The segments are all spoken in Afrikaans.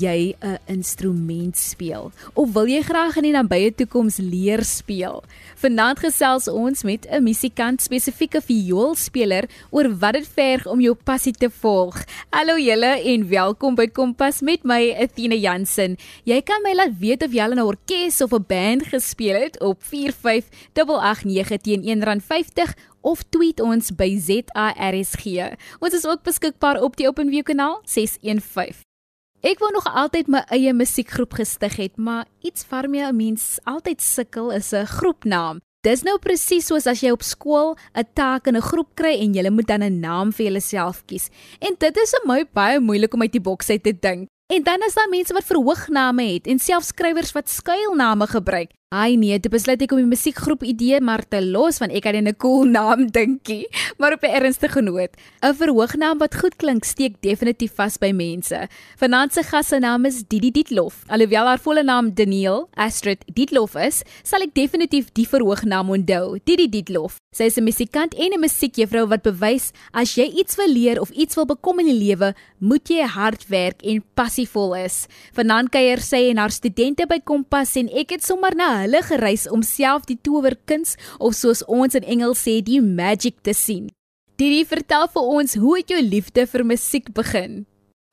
jy 'n instrument speel of wil jy graag in die nabye toekoms leer speel? Vanaand gesels ons met 'n musikant, spesifieke vioolspeler oor wat dit verg om jou passie te volg. Hallo julle en welkom by Kompas met my Athena Jansen. Jy kan my laat weet of jy al in 'n orkes of 'n band gespeel het op 45889 teen R1.50 of tweet ons by ZARSG. Ons is ook beskikbaar op die OpenView kanaal 615. Ek wou nog altyd my eie musiekgroep gestig het, maar iets waarmee 'n mens altyd sukkel is 'n groepnaam. Dis nou presies soos as jy op skool 'n taak in 'n groep kry en jy moet dan 'n naam vir jouself kies. En dit is vir my baie moeilik om uit die boks uit te dink. En dan is daar mense wat verhoogname het en selfs skrywers wat skuilname gebruik. Ai nee, dit besluit ek om die musiekgroep idee maar te los want ek het 'n cool naam dinkie. Maar op 'n ernstige noot, 'n verhoognaam wat goed klink steek definitief vas by mense. Vanaand se gas se naam is Didi Dietlof. Alhoewel haar volle naam Daniel Astrid Dietlof is, sal ek definitief die verhoognaam onthou. Didi Dietlof. Sy is 'n musikant en 'n musiekjuffrou wat bewys as jy iets wil leer of iets wil bekom in die lewe, moet jy hard werk en passievol is. Vanaand kuier sy en haar studente by Kompas en ek het sommer na hulle gereis om self die towerkuns of soos ons in Engels sê die magic te sien. Didi, vertel vir ons hoe het jou liefde vir musiek begin?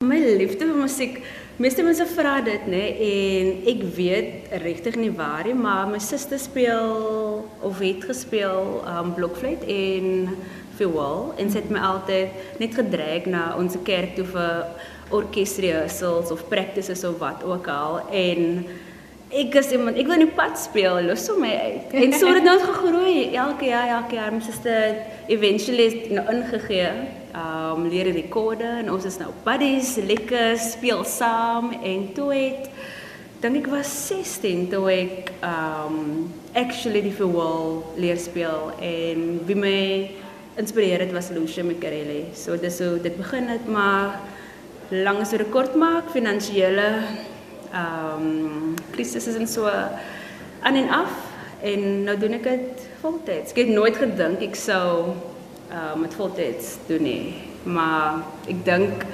My liefde vir musiek, meeste mense vra dit, nê, en ek weet regtig nie waar nie, maar my suster speel of het gespeel um blokfluit en viool en sy het my altyd net gedreig na ons kerk toe vir orkesrehearsals of practices of wat ook al en ek is iemand ek wil nie pad speel los hom my uit en so het dit nou gegroei elke jaar elke jaar my suster eventually nou ingegee. Um leer rekorde en ons is nou buddies lekker speel saam. En toe het dink ek was 16 toe ek um actually die viool leer speel. En wie my inspireer het was Lucia Micarelli. So dis so dit begin het. Maar langs rekord maak finansiële ehm um, krisis is en so aan en af en nou doen ek dit voltyds. Ek het nooit gedink ek sou ehm um, met voltyds doen nie. Maar ek dink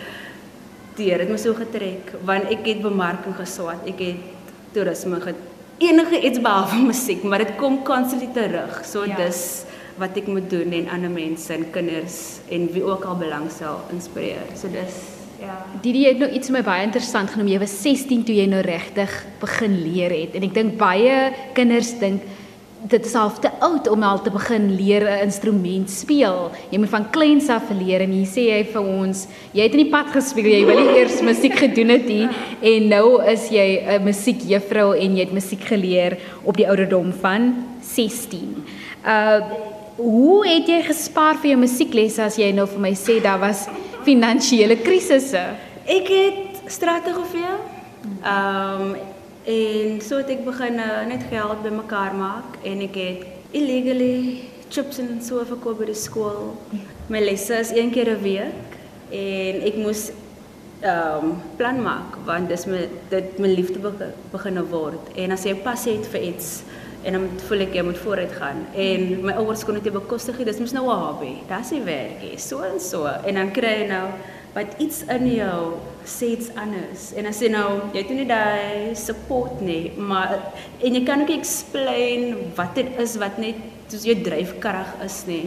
die Here het my so getrek want ek het bemarking geswat. Ek het toerisme get enige iets behalwe musiek, maar dit kom constantly terug. So ja. dis wat ek moet doen en ander mense en kinders en wie ook al belangstel inspireer. So dis Ja. Didi het nou iets my baie interessant genoem. Jy was 16 toe jy nou regtig begin leer het en ek dink baie kinders dink dit is half te oud om al te begin leer 'n instrument speel. Jy moet van kleins af leer en hier sê jy vir ons, jy het in die pad gespeel, jy wil eers musiek gedoen het hier en nou is jy 'n musiekjuffrou en jy het musiek geleer op die ouderdom van 16. Uh hoe het jy gespaar vir jou musieklesse as jy nou vir my sê daar was finansiële krisisse? Ek het strategie. Ehm um, en so het ek begin uh, net geld bymekaar maak en ek het illegally chips en so verkoop by die skool. My lesse is een keer 'n week en ek moes ehm um, plan maak want dis my dit my liefde begin word en as jy pas het vir iets en dan voel ek jy moet vooruit gaan. En my ouers kon dit bekostig dis mos nou 'n hobby. Dis nie werk nie. So en so. En dan kry jy nou wat iets in jou sê iets anders. En as jy nou jy het nie daai support nie maar en jy kan ook explain wat dit is wat net soos jou dryfkrag is nie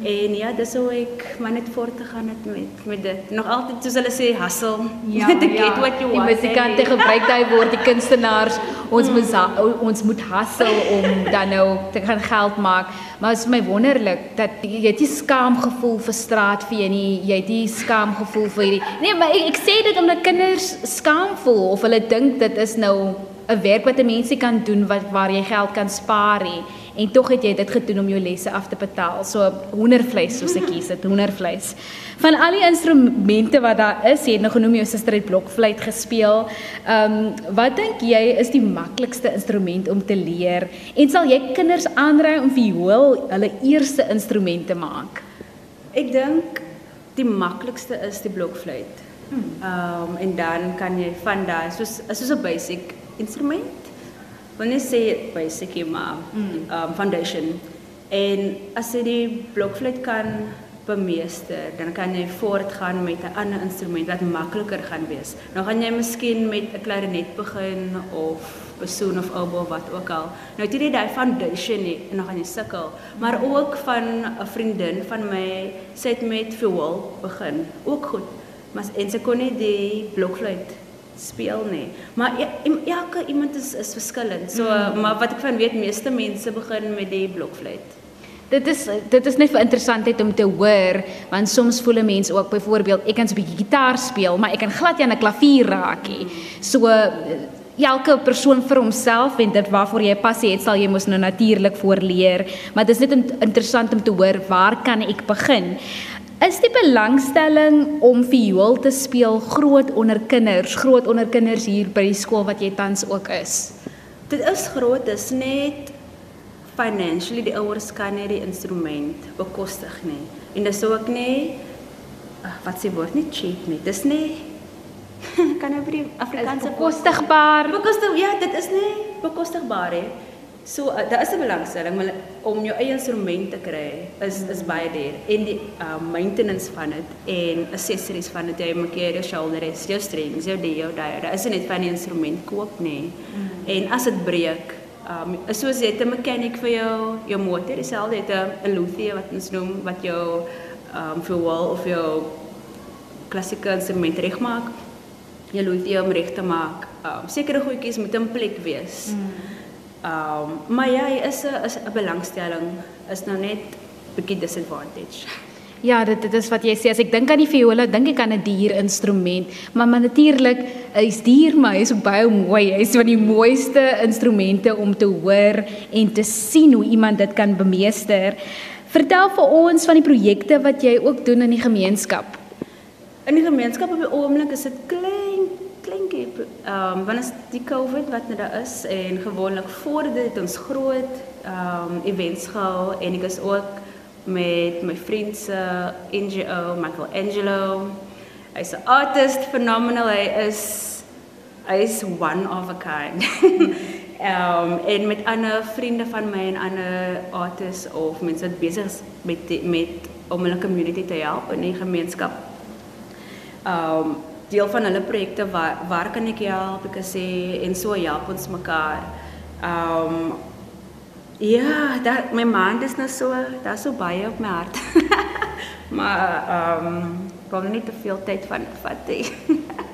En ja, dis hoe ek maar net voort te gaan het met met dit. Nog altyd soos hulle sê hustle. Ja, to ja. get what you want. Die musikante gebruik daai woord, die kunstenaars, ons mm. moet ons moet hustle om dan nou te kan geld maak. Maar dit is my wonderlik dat jy het nie skaamgevoel vir straatvee nie. Jy het nie skaamgevoel vir hierdie Nee, maar ek, ek sê dit omdat kinders skaam voel of hulle dink dit is nou 'n werk wat 'n mensie kan doen wat waar jy geld kan spaar nie en tog het jy dit gedoen om jou lesse af te betaal. So hoendervleis soos ek kies, dit hoendervleis. Van al die instrumente wat daar is, jy het nou genoem jou suster het blokfluit gespeel. Ehm um, wat dink jy is die maklikste instrument om te leer? En sal jy kinders aanraai om viool hulle eerste instrument te maak? Ek dink die maklikste is die blokfluit. Hmm. Ehm um, en dan kan jy van daai soos soos 'n basic instrument wanneer sê basic maar mm. um, foundation en as jy die blokfluit kan bemeester, dan kan jy voortgaan met 'n ander instrument wat makliker gaan wees. Nou gaan jy miskien met 'n klarinet begin of bassoon of oboe wat ook al. Nou jy nie daai foundation nie en dan gaan jy sukkel. Maar ook van 'n vriendin van my, sy het met viool begin. Ook goed. Maar en sy kon nie die blokfluit speel nie. Maar ja, elke iemand is is verskillend. So mm. maar wat ek van weet meeste mense begin met die blokfluit. Dit is dit is net vir interessantheid om te hoor want soms voel 'n mens ook byvoorbeeld ek kan 'n bietjie gitaar speel maar ek kan glad nie aan 'n klavier raak nie. So elke persoon vir homself en dit waarvoor jy passie het sal jy mos nou natuurlik voorleer maar dit is net interessant om te hoor waar kan ek begin is die belangstelling om viool te speel groot onder kinders groot onder kinders hier by die skool wat jy tans ook is dit is groot is net financially die ouers kan nie die instrument bekostig nie. En dis ook nie wat sê word nie cheap nie. Dis nie kan jy vir Afrikaanse bekostigbaar. Bekostig ja, dit is nie bekostigbaar nie. So uh, daar is 'n belangstelling maar om jou eie instrument te kry is is baie duur en die uh, maintenance van dit en accessories van dit jy moet keer jou shoulder is jou strings jou dio daai daar is net van die instrument koop nie. Mm. En as dit breek Um soos jy 'n mechanic vir jou jou motor, dieselfde het 'n luthier wat ons noem wat jou um vir wal of jou klassieke instrument regmaak. Jy luthier om reg te maak. Um sekere goedjies moet in plek wees. Mm. Um maar ja, is 'n is 'n belangstelling is nou net bietjie disadvantage. Ja, dit dit is wat jy sê as ek dink aan die viola, dink ek aan 'n dier instrument, maar maar natuurlik is dier maar is baie mooi. Hy is van die mooiste instrumente om te hoor en te sien hoe iemand dit kan bemeester. Vertel vir ons van die projekte wat jy ook doen in die gemeenskap. In die gemeenskap op die oomblik is dit klein. Ehm um, wanneer is die COVID wat nou daar is en gewoonlik voor dit ons groot ehm um, events gehou en ek is ook met my vriend se NGO Michael Angelo. Hy's 'n artist, phenomenal. Hy is hy's one of a kind. Ehm um, en met ander vriende van my en ander artists of mense wat besig is met die, met om hulle community te help in die gemeenskap. Ehm um, deel van hulle projekte waar waar kan ek help? Ek sê en so help ons mekaar. Ehm um, Ja, dat my maand is nou so, daar's so baie op my hart. maar ehm um, kon nie te veel tyd van vat nie.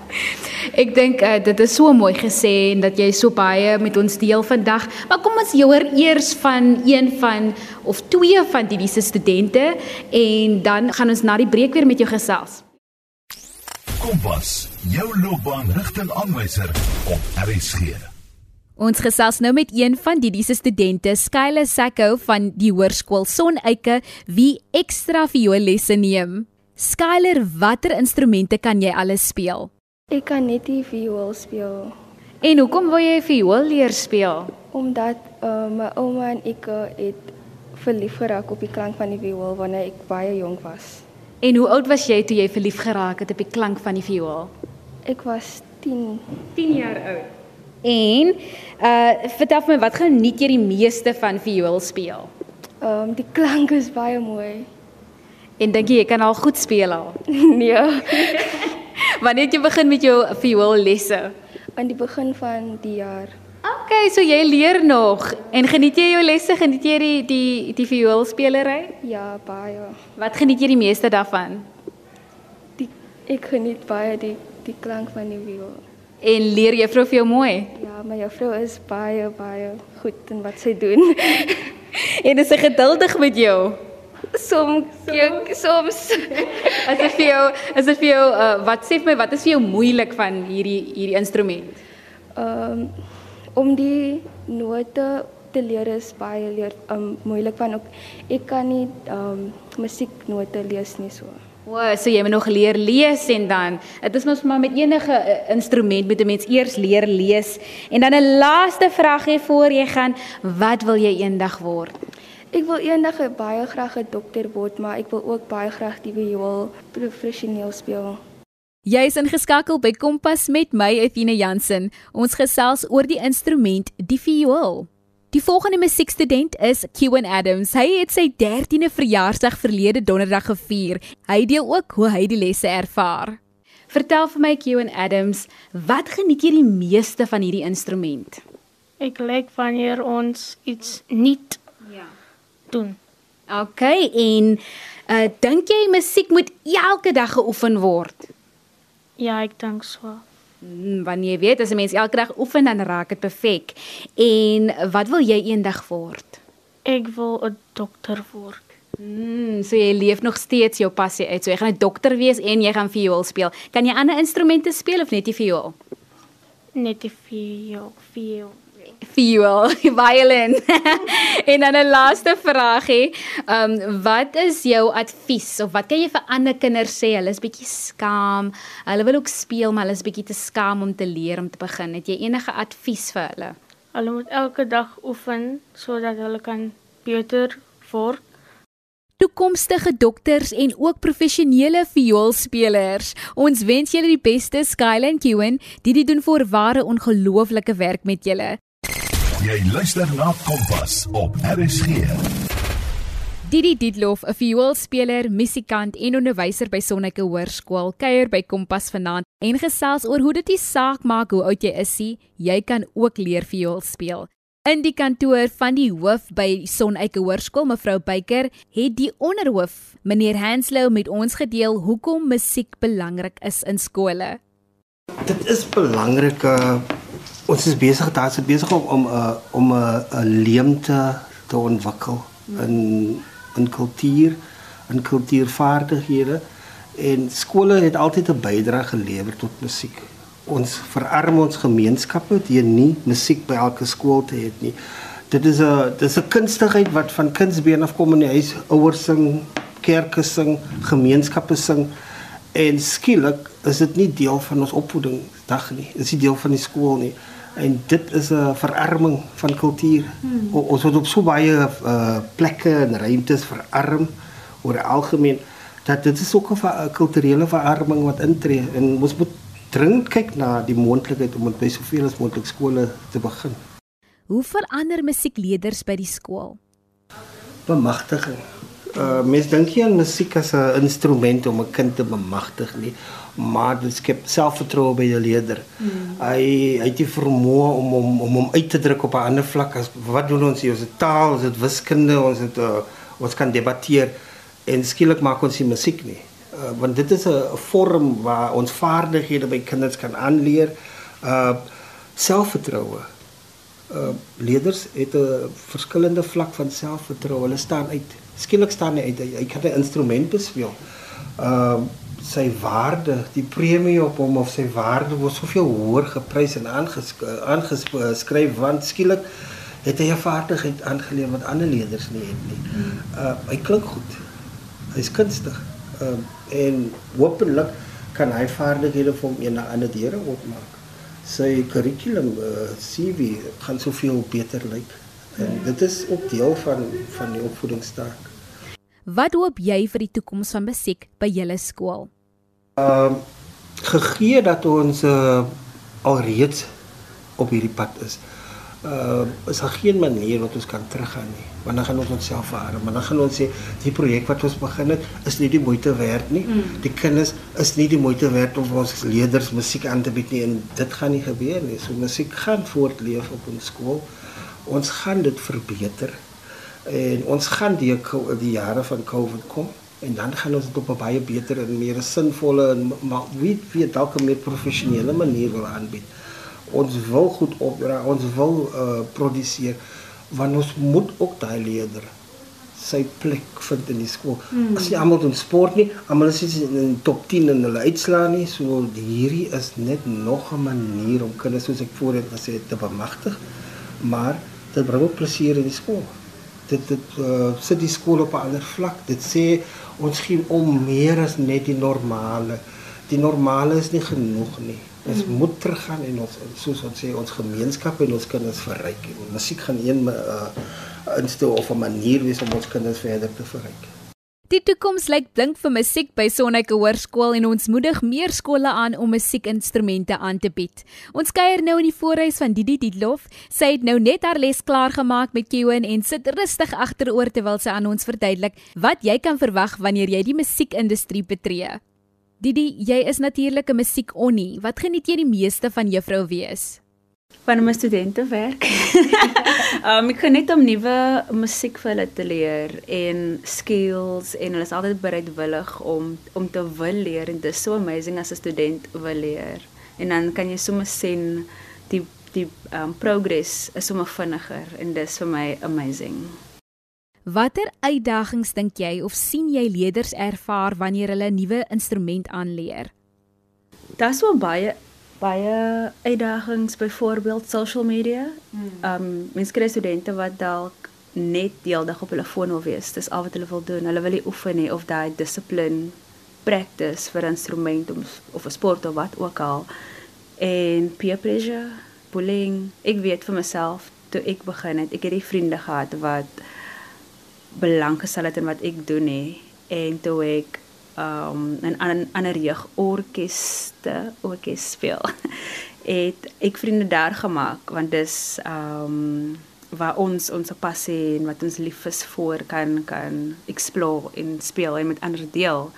Ek dink uh, dit is so mooi gesê en dat jy so baie met ons deel vandag. Maar kom ons hoor eers van een van of twee van die wiese studente en dan gaan ons na die breek weer met jou gesels. Kompas, jou loopbaan rigtingaanwyser op RSG. Ons gesels nou met een van die diese studente, Skyle Sacco van die Hoërskool Soneike, wie ekstra vioollesse neem. Skyler, watter instrumente kan jy alles speel? Ek kan net die viool speel. En hoekom wil jy viool leer speel? Omdat uh, my ouma en ek het verlief geraak op die klank van die viool wanneer ek baie jonk was. En hoe oud was jy toe jy verlief geraak het op die klank van die viool? Ek was 10. 10 jaar oud. En uh vertel vir my wat geniet jy die meeste van viool speel? Ehm um, die klank is baie mooi. En dink jy jy kan al goed speel al? nee. Wanneer het jy begin met jou viool lesse? Aan die begin van die jaar. OK, so jy leer nog en geniet jy jou lesse? Geniet jy die die die vioolspelery? Ja, baie. Wat geniet jy die meeste daarvan? Die ek geniet baie die die klank van die viool. En leer juffrou vir jou mooi? Ja, my juffrou is baie baie goed in wat sy doen. en is sy geduldig met jou? Soms, soms. soms. as dit vir jou, as dit vir jou uh, wat sê vir my wat is vir jou moeilik van hierdie hierdie instrument? Ehm um, om die note te leer is baie leer um, moeilik van ook ek kan nie um, musieknote lees nie so. O, wow, so jy moet nog leer lees en dan dit is mos maar met enige uh, instrument moet 'n mens eers leer lees. En dan 'n laaste vragie voor jy gaan, wat wil jy eendag word? Ek wil eendag baie graag 'n dokter word, maar ek wil ook baie graag die viool professioneel speel. Jy is ingeskakel by Kompas met my Athena Jansen. Ons gesels oor die instrument die viool. Die volgende musiekstudent is Kewan Adams. Hy het sy 13de verjaarsdag verlede donderdag gevier. Hy deel ook hoe hy die lesse ervaar. Vertel vir my Kewan Adams, wat geniet jy die meeste van hierdie instrument? Ek like wanneer ons iets nuut Ja. doen. OK, en uh dink jy musiek moet elke dag geoefen word? Ja, ek dink so. Hmm, wanneer jy weet as 'n mens elke dag oefen dan raak dit perfek. En wat wil jy eendag word? Ek wil 'n dokter word. Mm, so jy leef nog steeds jou passie uit. So jy gaan 'n dokter wees en jy gaan viool speel. Kan jy ander instrumente speel of net die viool? Net die veel, veel. Viool, violin. en dan 'n laaste vraagie. Ehm um, wat is jou advies of wat kan jy vir ander kinders sê? Hulle is bietjie skaam. Hulle wil ook speel, maar hulle is bietjie te skaam om te leer om te begin. Het jy enige advies vir hulle? Hulle moet elke dag oefen sodat hulle kan beter word. toekomstige dokters en ook professionele vioolspelers. Ons wens julle die beste, Skyline Kewen, die dit doen voorware ongelooflike werk met julle. Jy luister na Kompas op RSG. Didi Dietlof, 'n vioolspeler, musikant en onderwyser by Sonneke Hoërskool, kuier by Kompas vanaand en gesels oor hoe dit nie saak maak hoe oud jy is nie, jy kan ook leer viool speel. In die kantoor van die hoof by Sonneke Hoërskool, mevrou Beyker, het die onderhoof, meneer Hanslow, met ons gedeel hoekom musiek belangrik is in skole. Dit is belangrik. Ons is besig daar is besig om om 'n uh, om 'n uh, 'n leemte te ontwikkel in in kultuur, in kultuurvaardighede en skole het altyd 'n bydrae gelewer tot musiek. Ons verarm ons gemeenskappe deur nie musiek by elke skool te hê nie. Dit is 'n dis 'n kunstigheid wat van kindsbeen af kom in die huis, ouers sing, kerke sing, gemeenskappe sing en skielik is dit nie deel van ons opvoedingsdag nie. Dit is nie deel van die skool nie. En dit is 'n verarming van kultuur. Hmm. Ons word op so baie uh, plekke en ruimtes verarm oor algemeen dat dit is ook 'n ver- kulturele verarming wat intree en ons moet dringend kyk na die moontlikheid om dit by soveel as moontlik skole te begin. Hoe verander musiekleerders by die skool? bemagtiging. Uh mense dink nie aan musiek as 'n instrument om 'n kind te bemagtig nie, maar dit skep selfvertroue by die leerder. Mm. Hy hy het die vermoë om om om hom uit te druk op 'n ander vlak as wat doen ons hier? Ons het taal, ons het wiskunde, ons het uh, ons kan debatteer en skielik maak ons nie musiek nie. Uh, want dit is 'n vorm waar ons vaardighede by kinders kan aanleer. Uh selfvertroue uh leerders het 'n verskillende vlak van selfvertroue. Hulle staan uit. Skielik staan hy uit. Hy, kan 'n instrument bespeel. Uh sy waarde, die premie op hom of sy waarde word soveel hoër geprys en aangesk- aangeskryf want skielik het hy 'n vaardigheid aangeleer wat ander leerders nie het nie. Uh hy klink goed. Hy's kunstig. Uh en hopelik kan hy vaardighede vir hom een ander deure oopmaak sy kurrikulum uh, CV gaan soveel beter lyk. En dit is ook deel van van die opvoedingstaak. Wat hoop jy vir die toekoms van musiek by julle skool? Ehm gegee dat ons uh, alreeds op hierdie pad is. Uh is daar geen manier wat ons kan teruggaan nie. Want dan gaan ons onsself verarm. Maar dan gaan ons sê die projek wat ons begin het is nie die moeite werd nie. Mm. Die kinders is nie die moeite werd om ons leerders musiek aan te bied nie en dit gaan nie gebeur nie. So musiek gaan voortleef op ons skool. Ons gaan dit verbeter. En ons gaan die die jare van Covid kom en dan gaan ons dit op 'n baie beter en meer sinvolle en maar wie weet dalk 'n meer professionele manier wil aanbied. Ons wil goed opdra, ons wil uh produseer want ons moet ook daai leerder sy plek vind in die skool. Mm. As jy almal doen sport nie, almal is in die top 10 in hulle uitslaa nie, so hierdie is net nog 'n manier om kinders soos ek voorheen gesê het te bemagtig, maar dit bring ook plesier in die skool. Dit dit uh, sit die skool op 'n ander vlak. Dit sê ons gee om meer as net die normale. Die normale is nie genoeg nie. Ons mm. moet teruggaan en ons soos ons sê ons gemeenskap en ons kinders verryk. En musiek gaan een uh, instel of 'n manier wees om ons kinders verder te verryk. Die toekoms lyk blink vir musiek by Sonneke Hoërskool en ons moedig meer skole aan om musiekinstrumente aan te bied. Ons kuier nou in die voorhuis van Didi Dietlof. Sy het nou net haar les klaar gemaak met Kewen en sit rustig agteroor terwyl sy aan ons verduidelik wat jy kan verwag wanneer jy die musiekindustrie betree. Didi, jy is natuurlik 'n musiekonnie. Wat geniet jy die meeste van juffrou wees? Van my studente werk. um ek geniet om nuwe musiek vir hulle te leer en skills en hulle is altyd bereidwillig om om te wil leer en dit is so amazing as 'n student wil leer. En dan kan jy sommer sien die die um progress is sommer vinniger en dis vir my amazing. Watter uitdagings dink jy of sien jy leerders ervaar wanneer hulle 'n nuwe instrument aanleer? Daar's so baie baie uitdagings byvoorbeeld social media. Hmm. Um mense kry studente wat dalk net deeldag op hulle foon wil wees. Dis al wat hulle wil doen. Hulle wil nie oefen nie of daai dissipline practice vir 'n instrument of of 'n sport of wat ook al. En peer pressure, bullying. Ek weet vir myself toe ek begin het, ek het die vriende gehad wat belang gestel het in wat ek doen nie en toe ek um in ander jeugorkeste orkes speel. het ek vriende daar gemaak want dis um waar ons ons passie en wat ons lief is voor kan kan explore en speel en met ander deel.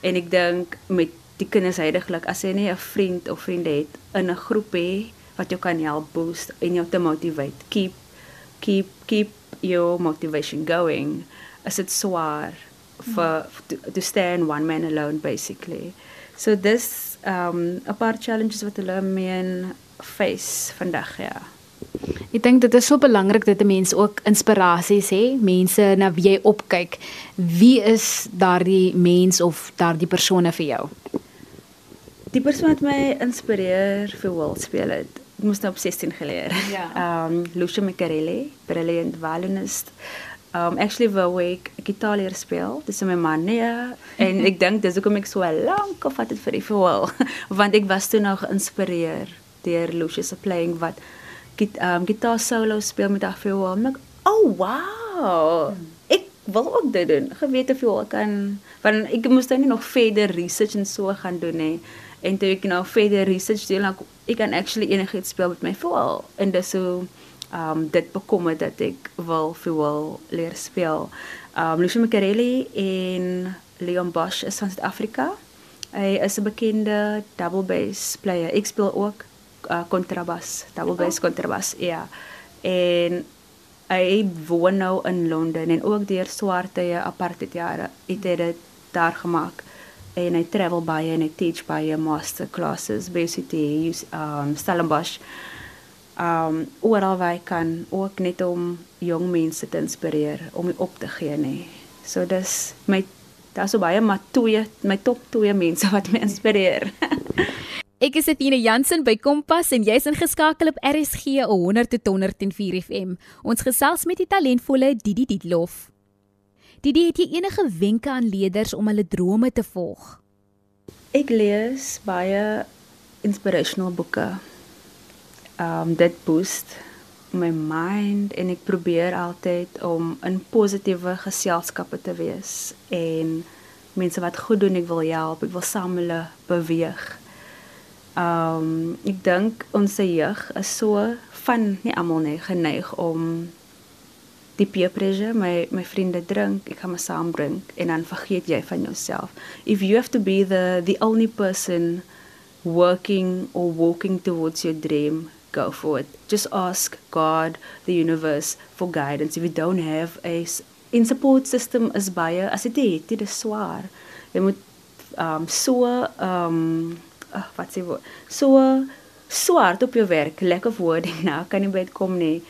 En ek dink met die kinders heidaglik as jy nie 'n vriend of vriende het in 'n groep hê wat jou kan help boost en jou te motivate. Keep keep keep your motivation going. As dit swaar for to, to stay in one man alone basically. So this um 'n paar challenges wat hulle mee face vandag ja. Ek dink dit is so belangrik dat 'n mens ook inspirasies hê, mense na wie jy opkyk. Wie is daardie mens of daardie persone vir jou? Die persoon wat my inspireer vir world speel het. Ek moes nou op 16 geleer. Ja. Um Lucia Macarelli, brilliant violinist um actually wou ek gitaar leer speel. Dis my man nee en ek dink dis hoekom ek so lank of wat dit vir die wil want ek was toe nou geïnspireer deur Lucius se playing wat git um gitaar solo speel met haar veel en ek oh wow. Ek wil ook dit doen. Geweet of jy kan want ek moes dan nou nie nog verder research en so gaan doen hè. En toe ek nou verder research doen, ek kan actually enigiets speel met my voel en dis so um dit bekom het dat ek wil veel leer speel. Um Lucio Macarelli en Leon Bosch is van Suid-Afrika. Hy is 'n bekende double bass player. Ek speel ook uh, kontrabas, double bass oh. kontrabas. Ja. En hy woon nou in Londen en ook deur swarte apartheid jare het hy dit daar gemaak. En hy travel baie en hy teach baie master classes, basically um Stellenbosch um oral waar ek kan ook net om jong mense te inspireer om op te gee nê. So dis my daar's so baie maar twee my top twee mense wat my inspireer. Ek is Etienne Jansen by Kompas en jy's ingeskakel op RSG 100 tot 104 FM. Ons gesels met die talentvolle Didi Dietlof. Didi, het jy enige wenke aan leerders om hulle drome te volg? Ek lees baie inspirational boeke um dit boost my mind en ek probeer altyd om in positiewe geselskappe te wees en mense wat goed doen ek wil help ek wil saam hulle beweeg. Um ek dink ons jeug is so van nie almal nie geneig om die peer pressure my my vriende drink ek gaan my saambring en dan vergeet jy van jouself. If you have to be the the only person working or walking towards your dream go for it. Just ask God, the universe for guidance. If you don't have a in support system is baie as dit het, dit is swaar. Jy moet um so um uh, wat sê word. So swaar op jou werk, lekker wording nou kan nie baie kom nie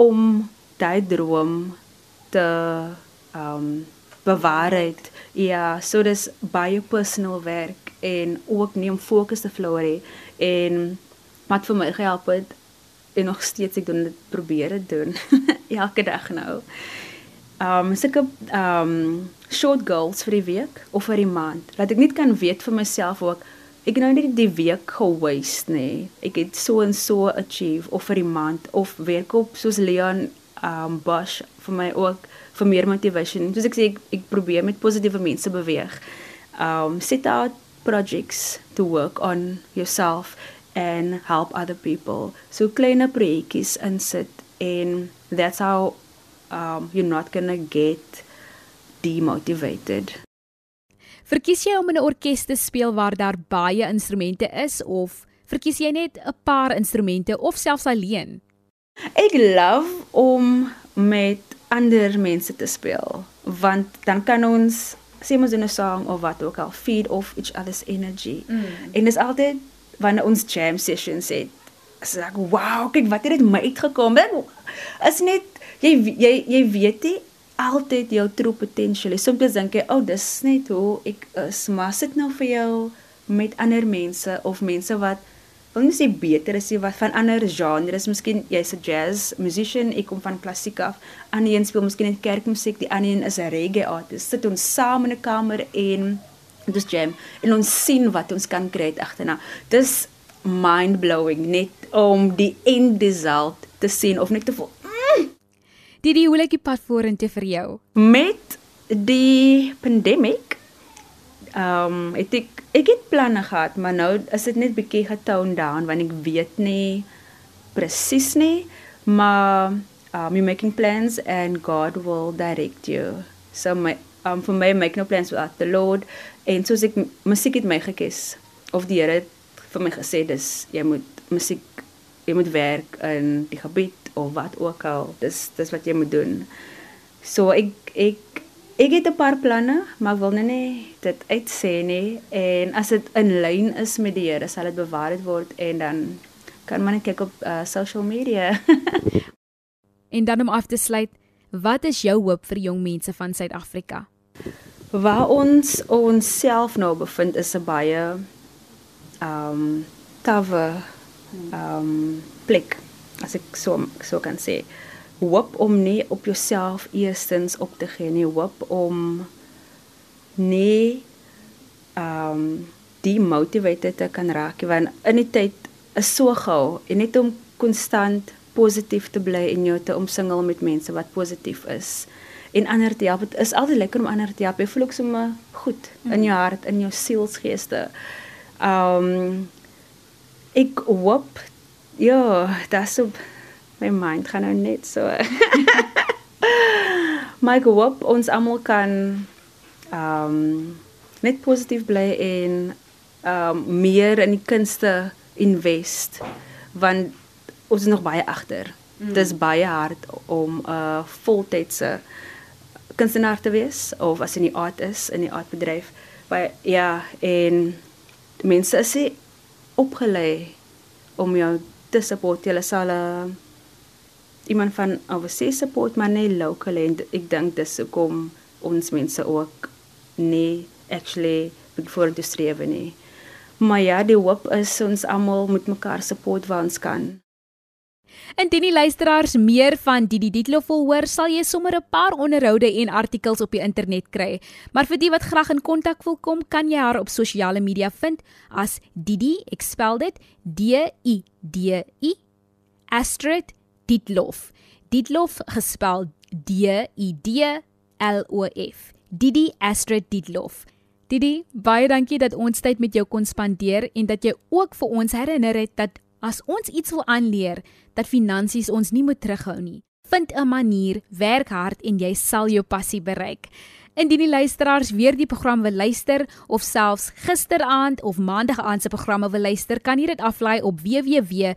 om daai droom te um bewaar het. Ja, so dis baie personal werk en ook nie om fokus te verloor nie en wat vir my gehelp het en nog steeds ek doen dit probeer dit doen elke dag nou. Um sulke um short goals vir die week of vir die maand. Laat ek net kan weet vir myself ook ek nou net die week gewaste nê. Ek het so en so achieve of vir die maand of werk op soos Leon um Bosch vir my ook vir meer motivation. Soos ek sê ek, ek probeer met positiewe mense beweeg. Um set out projects to work on yourself and help other people. So kleine projekkies insit en that's how um you're not going to get demotivated. Verkies jy om in 'n orkes te speel waar daar baie instrumente is of verkies jy net 'n paar instrumente of selfs alleen? Ek love om met ander mense te speel want dan kan ons sê mos in 'n song of wat ook al feed off each other's energy. Mm. En dis altyd wanneer ons jam sessions het. Ek wow, kyk wat het dit my uitgekom. Dit is net jy jy jy weet nie altyd jou true potential. Soms dink jy, "O, oh, dis net hoe ek is." Maar sit nou vir jou met ander mense of mense wat wil nie sê beter is nie wat van ander genres. Miskien jy's 'n jazz musician, ek kom van klassiek af. Ander een speel miskien net kerkmusiek, die ander een is 'n reggae artist. Sit ons saam in 'n kamer en dis jam en ons sien wat ons kan kry agterna. Dis mind blowing net om die end result te sien of net te voel Die die hoe lyk die pad vorentoe vir jou? Met die pandemic ehm um, het ek ek het planne gehad, maar nou is dit net bietjie getone down want ek weet nie presies nie, maar um you making plans and God will direct you. So my um for me make no plans without the Lord en soos ek musiek het my gekies of die Here vir my gesê dis jy moet musiek jy moet werk in die gebied of wat ook al. Dis dis wat jy moet doen. So ek ek ek het 'n paar planne, maar ek wil nou nie dit uitsê nie en as dit in lyn is met die Here, sal dit bewaar word en dan kan man kyk op uh, social media. en dan om af te sluit, wat is jou hoop vir jong mense van Suid-Afrika? Waar ons onsself nou bevind is 'n baie ehm um, tawe ehm um, plek as ek so so kan sê. Hoop om nie op jouself eerstens op te gee nie. Hoop om nie ehm um, die motivated te kan raak want in die tyd is so gou en net om konstant positief te bly en jou te omsingel met mense wat positief is en ander te help. Dit is altyd lekker om ander te help. Jy voel ook sommer goed in jou hart, in jou sielsgeeste. Ehm um, ek hoop Ja, dis op my mind gaan nou net so. maar ek hoop ons almal kan ehm um, net positief bly en ehm um, meer in die kunste invest want ons is nog baie agter. Mm. Dis baie hard om 'n uh, voltydse kunstenaar te wees of as in die art is in die artbedryf. Maar ja, en mense is opgelei om jou te support. Hulle sal uh, iemand van overseas support maar nie local en ek dink dis hoekom ons mense ook nie actually voor te streef nie. Maar ja, die hoop is ons almal moet mekaar support waar ons kan. Indien die luisteraars meer van Didi Dietlof wil hoor, sal jy sommer 'n paar onderhoude en artikels op die internet kry. Maar vir die wat graag in kontak wil kom, kan jy haar op sosiale media vind as Didi, ek spel dit D I D I Astrid Dietlof. Dietlof gespel D I D L O F. Didi Astrid Dietlof. Didi, baie dankie dat ons tyd met jou kon spandeer en dat jy ook vir ons herinner het dat As ons iets wil aanleer dat finansies ons nie moet terughou nie, vind 'n manier, werk hard en jy sal jou passie bereik. Indien die luisteraars weer die program wil luister of selfs gisteraand of maandag aand se programme wil luister, kan jy dit aflaai op www.rsg.co.za.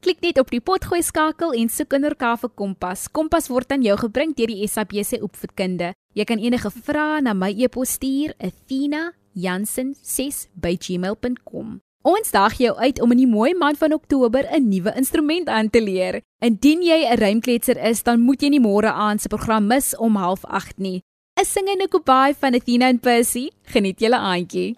Klik net op die potgooi skakel en soek onder Kafe Kompas. Kompas word aan jou gebring deur die SABC Opvoedkunde. Jy kan enige vrae na my e-pos stuur, Athena jansen6@gmail.com. Ons daag jou uit om in die mooi maand van Oktober 'n nuwe instrument aan te leer. Indien jy 'n rymkletser is, dan moet jy nie môre aand se program mis om 07:30 nie. 'n Singende kobai van Athena en Percy. Geniet julle aandjie.